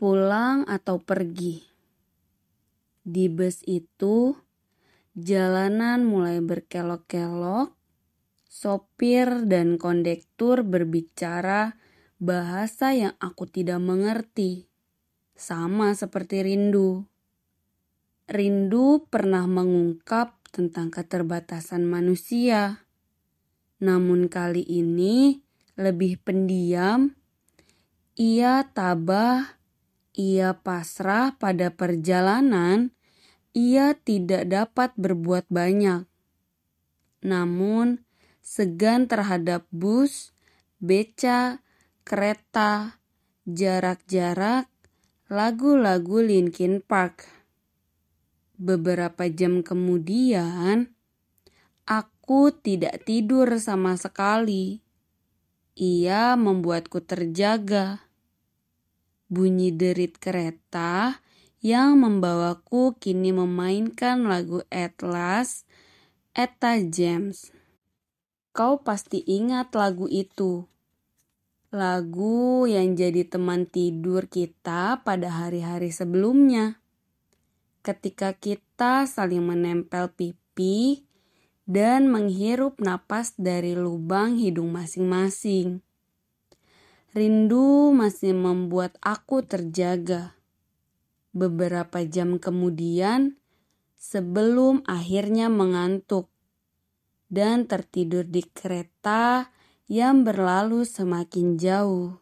pulang atau pergi. Di bus itu, jalanan mulai berkelok-kelok, sopir dan kondektur berbicara bahasa yang aku tidak mengerti, sama seperti rindu. Rindu pernah mengungkap tentang keterbatasan manusia, namun kali ini lebih pendiam. Ia tabah, ia pasrah pada perjalanan, ia tidak dapat berbuat banyak. Namun, segan terhadap bus, beca, kereta, jarak-jarak, lagu-lagu Linkin Park. Beberapa jam kemudian, aku tidak tidur sama sekali. Ia membuatku terjaga. Bunyi derit kereta yang membawaku kini memainkan lagu Atlas Etta James. Kau pasti ingat lagu itu. Lagu yang jadi teman tidur kita pada hari-hari sebelumnya. Ketika kita saling menempel pipi dan menghirup napas dari lubang hidung masing-masing. Rindu masih membuat aku terjaga. Beberapa jam kemudian, sebelum akhirnya mengantuk dan tertidur di kereta yang berlalu semakin jauh.